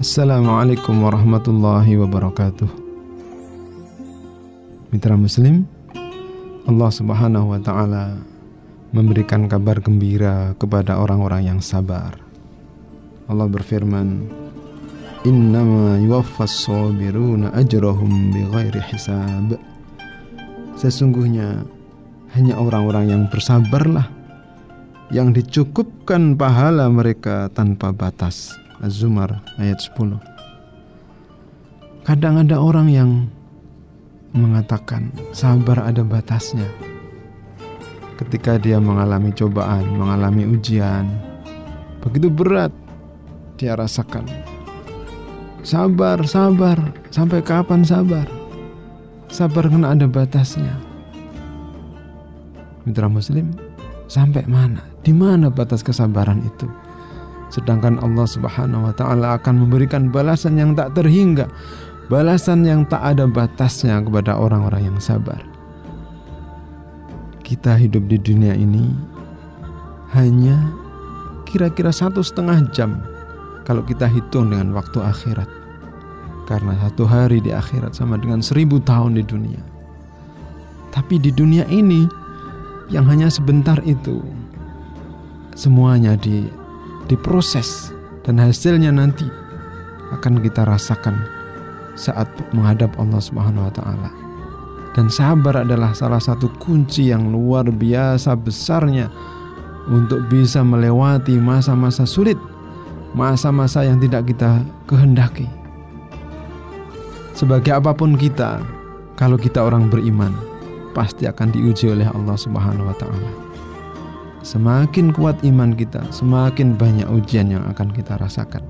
Assalamualaikum warahmatullahi wabarakatuh. Mitra Muslim, Allah Subhanahu wa Ta'ala memberikan kabar gembira kepada orang-orang yang sabar. Allah berfirman, Innama yuwaffas sabiruna ajrahum bighairi hisab. Sesungguhnya hanya orang-orang yang bersabarlah yang dicukupkan pahala mereka tanpa batas. Az-Zumar ayat 10. Kadang ada orang yang mengatakan sabar ada batasnya. Ketika dia mengalami cobaan, mengalami ujian, begitu berat dia rasakan. Sabar, sabar, sampai kapan sabar? Sabar kena ada batasnya. Mitra Muslim, sampai mana? Di mana batas kesabaran itu? Sedangkan Allah Subhanahu wa taala akan memberikan balasan yang tak terhingga, balasan yang tak ada batasnya kepada orang-orang yang sabar. Kita hidup di dunia ini hanya kira-kira satu setengah jam kalau kita hitung dengan waktu akhirat. Karena satu hari di akhirat sama dengan seribu tahun di dunia. Tapi di dunia ini yang hanya sebentar itu semuanya di diproses dan hasilnya nanti akan kita rasakan saat menghadap Allah Subhanahu wa taala. Dan sabar adalah salah satu kunci yang luar biasa besarnya untuk bisa melewati masa-masa sulit, masa-masa yang tidak kita kehendaki. Sebagai apa pun kita, kalau kita orang beriman, pasti akan diuji oleh Allah Subhanahu wa taala. Semakin kuat iman kita, semakin banyak ujian yang akan kita rasakan.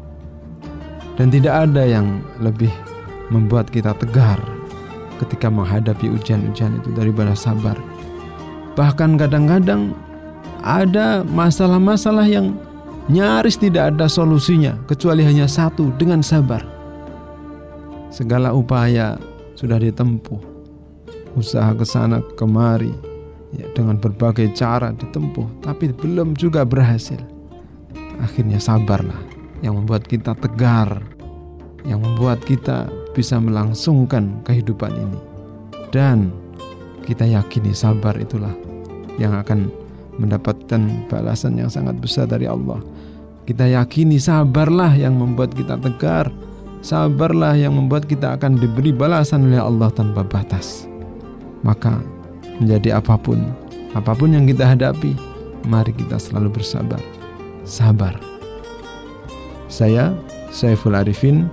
Dan tidak ada yang lebih membuat kita tegar ketika menghadapi ujian-ujian itu daripada sabar. Bahkan kadang-kadang ada masalah-masalah yang nyaris tidak ada solusinya kecuali hanya satu dengan sabar. Segala upaya sudah ditempuh. Usaha ke sana kemari, ya, dengan berbagai cara ditempuh, tapi belum juga berhasil. Akhirnya sabarlah yang membuat kita tegar, yang membuat kita bisa melangsungkan kehidupan ini. Dan kita yakini sabar itulah yang akan mendapatkan balasan yang sangat besar dari Allah. Kita yakini sabarlah yang membuat kita tegar, sabarlah yang membuat kita akan diberi balasan oleh Allah tanpa batas. Maka menjadi apa pun, apa pun yang kita hadapi, mari kita selalu bersabar. Sabar. Saya Saiful Arifin,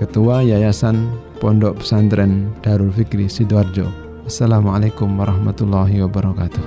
Ketua Yayasan Pondok Pesantren Darul Fikri Sidoarjo. Assalamualaikum warahmatullahi wabarakatuh.